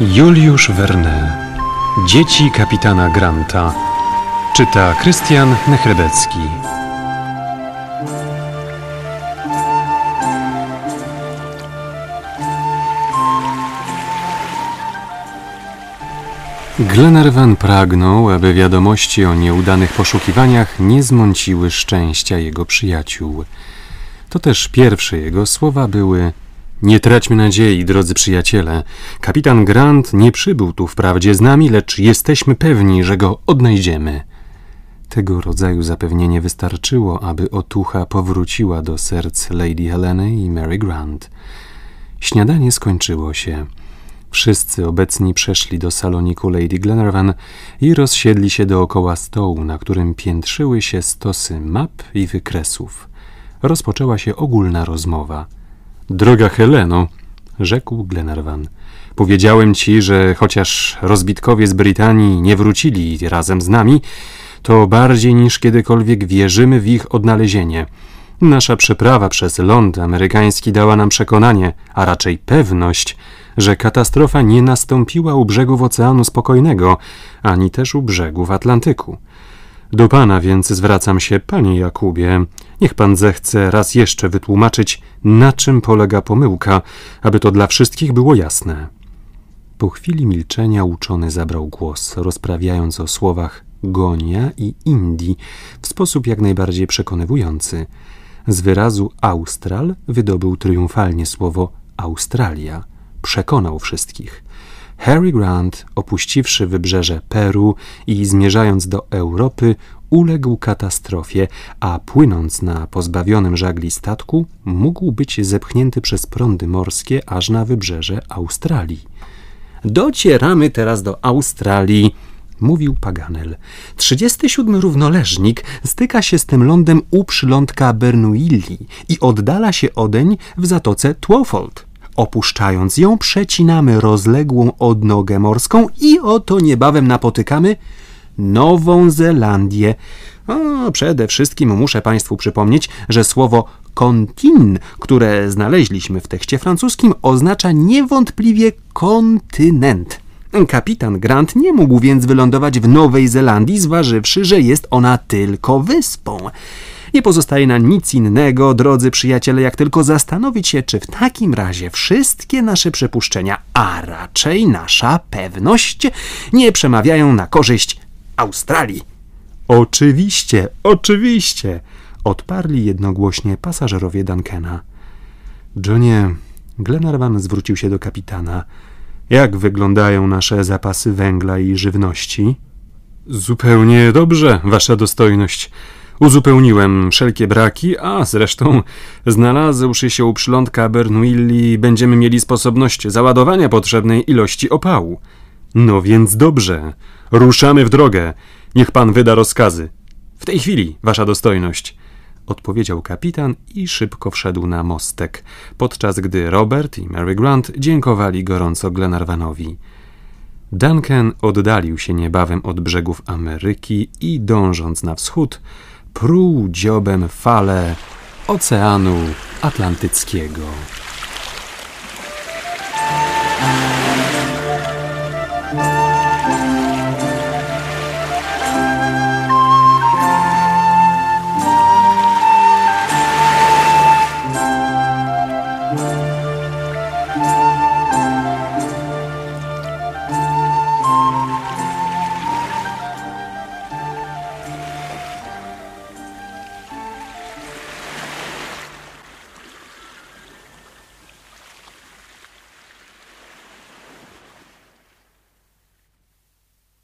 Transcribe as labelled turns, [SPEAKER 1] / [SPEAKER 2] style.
[SPEAKER 1] Juliusz Verne Dzieci kapitana Granta. Czyta Krystian Nechrebecki. Glenarvan pragnął, aby wiadomości o nieudanych poszukiwaniach nie zmąciły szczęścia jego przyjaciół. To też pierwsze jego słowa były nie traćmy nadziei, drodzy przyjaciele. Kapitan Grant nie przybył tu wprawdzie z nami, lecz jesteśmy pewni, że go odnajdziemy. Tego rodzaju zapewnienie wystarczyło, aby otucha powróciła do serc Lady Heleny i Mary Grant. Śniadanie skończyło się. Wszyscy obecni przeszli do saloniku Lady Glenarvan i rozsiedli się dookoła stołu, na którym piętrzyły się stosy map i wykresów. Rozpoczęła się ogólna rozmowa – Droga Heleno, rzekł Glenarvan, powiedziałem ci, że chociaż rozbitkowie z Brytanii nie wrócili razem z nami, to bardziej niż kiedykolwiek wierzymy w ich odnalezienie. Nasza przeprawa przez ląd amerykański dała nam przekonanie, a raczej pewność, że katastrofa nie nastąpiła u brzegów Oceanu Spokojnego, ani też u brzegów Atlantyku. Do pana więc zwracam się, panie Jakubie. Niech pan zechce raz jeszcze wytłumaczyć, na czym polega pomyłka, aby to dla wszystkich było jasne. Po chwili milczenia uczony zabrał głos, rozprawiając o słowach Gonia i Indii w sposób jak najbardziej przekonywujący. Z wyrazu Austral wydobył triumfalnie słowo Australia. Przekonał wszystkich. Harry Grant, opuściwszy wybrzeże Peru i zmierzając do Europy, uległ katastrofie, a płynąc na pozbawionym żagli statku, mógł być zepchnięty przez prądy morskie aż na wybrzeże Australii. Docieramy teraz do Australii, mówił Paganel. 37 równoleżnik styka się z tym lądem u przylądka Bernoulli i oddala się odeń w zatoce Twofold. Opuszczając ją, przecinamy rozległą odnogę morską i oto niebawem napotykamy Nową Zelandię. O, przede wszystkim muszę Państwu przypomnieć, że słowo kontin, które znaleźliśmy w tekście francuskim, oznacza niewątpliwie kontynent. Kapitan Grant nie mógł więc wylądować w Nowej Zelandii, zważywszy, że jest ona tylko wyspą. Nie pozostaje nam nic innego, drodzy przyjaciele, jak tylko zastanowić się, czy w takim razie wszystkie nasze przypuszczenia, a raczej nasza pewność, nie przemawiają na korzyść Australii. Oczywiście, oczywiście, odparli jednogłośnie pasażerowie Duncana. Johnie, Glenarvan zwrócił się do kapitana. Jak wyglądają nasze zapasy węgla i żywności? Zupełnie dobrze, wasza dostojność. Uzupełniłem wszelkie braki, a zresztą znalazłszy się u przylądka Bernuilli będziemy mieli sposobność załadowania potrzebnej ilości opału. No więc dobrze, ruszamy w drogę. Niech pan wyda rozkazy. W tej chwili, wasza dostojność odpowiedział kapitan i szybko wszedł na mostek, podczas gdy Robert i Mary Grant dziękowali gorąco Glenarvanowi. Duncan oddalił się niebawem od brzegów Ameryki i dążąc na wschód, pruł dziobem fale Oceanu Atlantyckiego.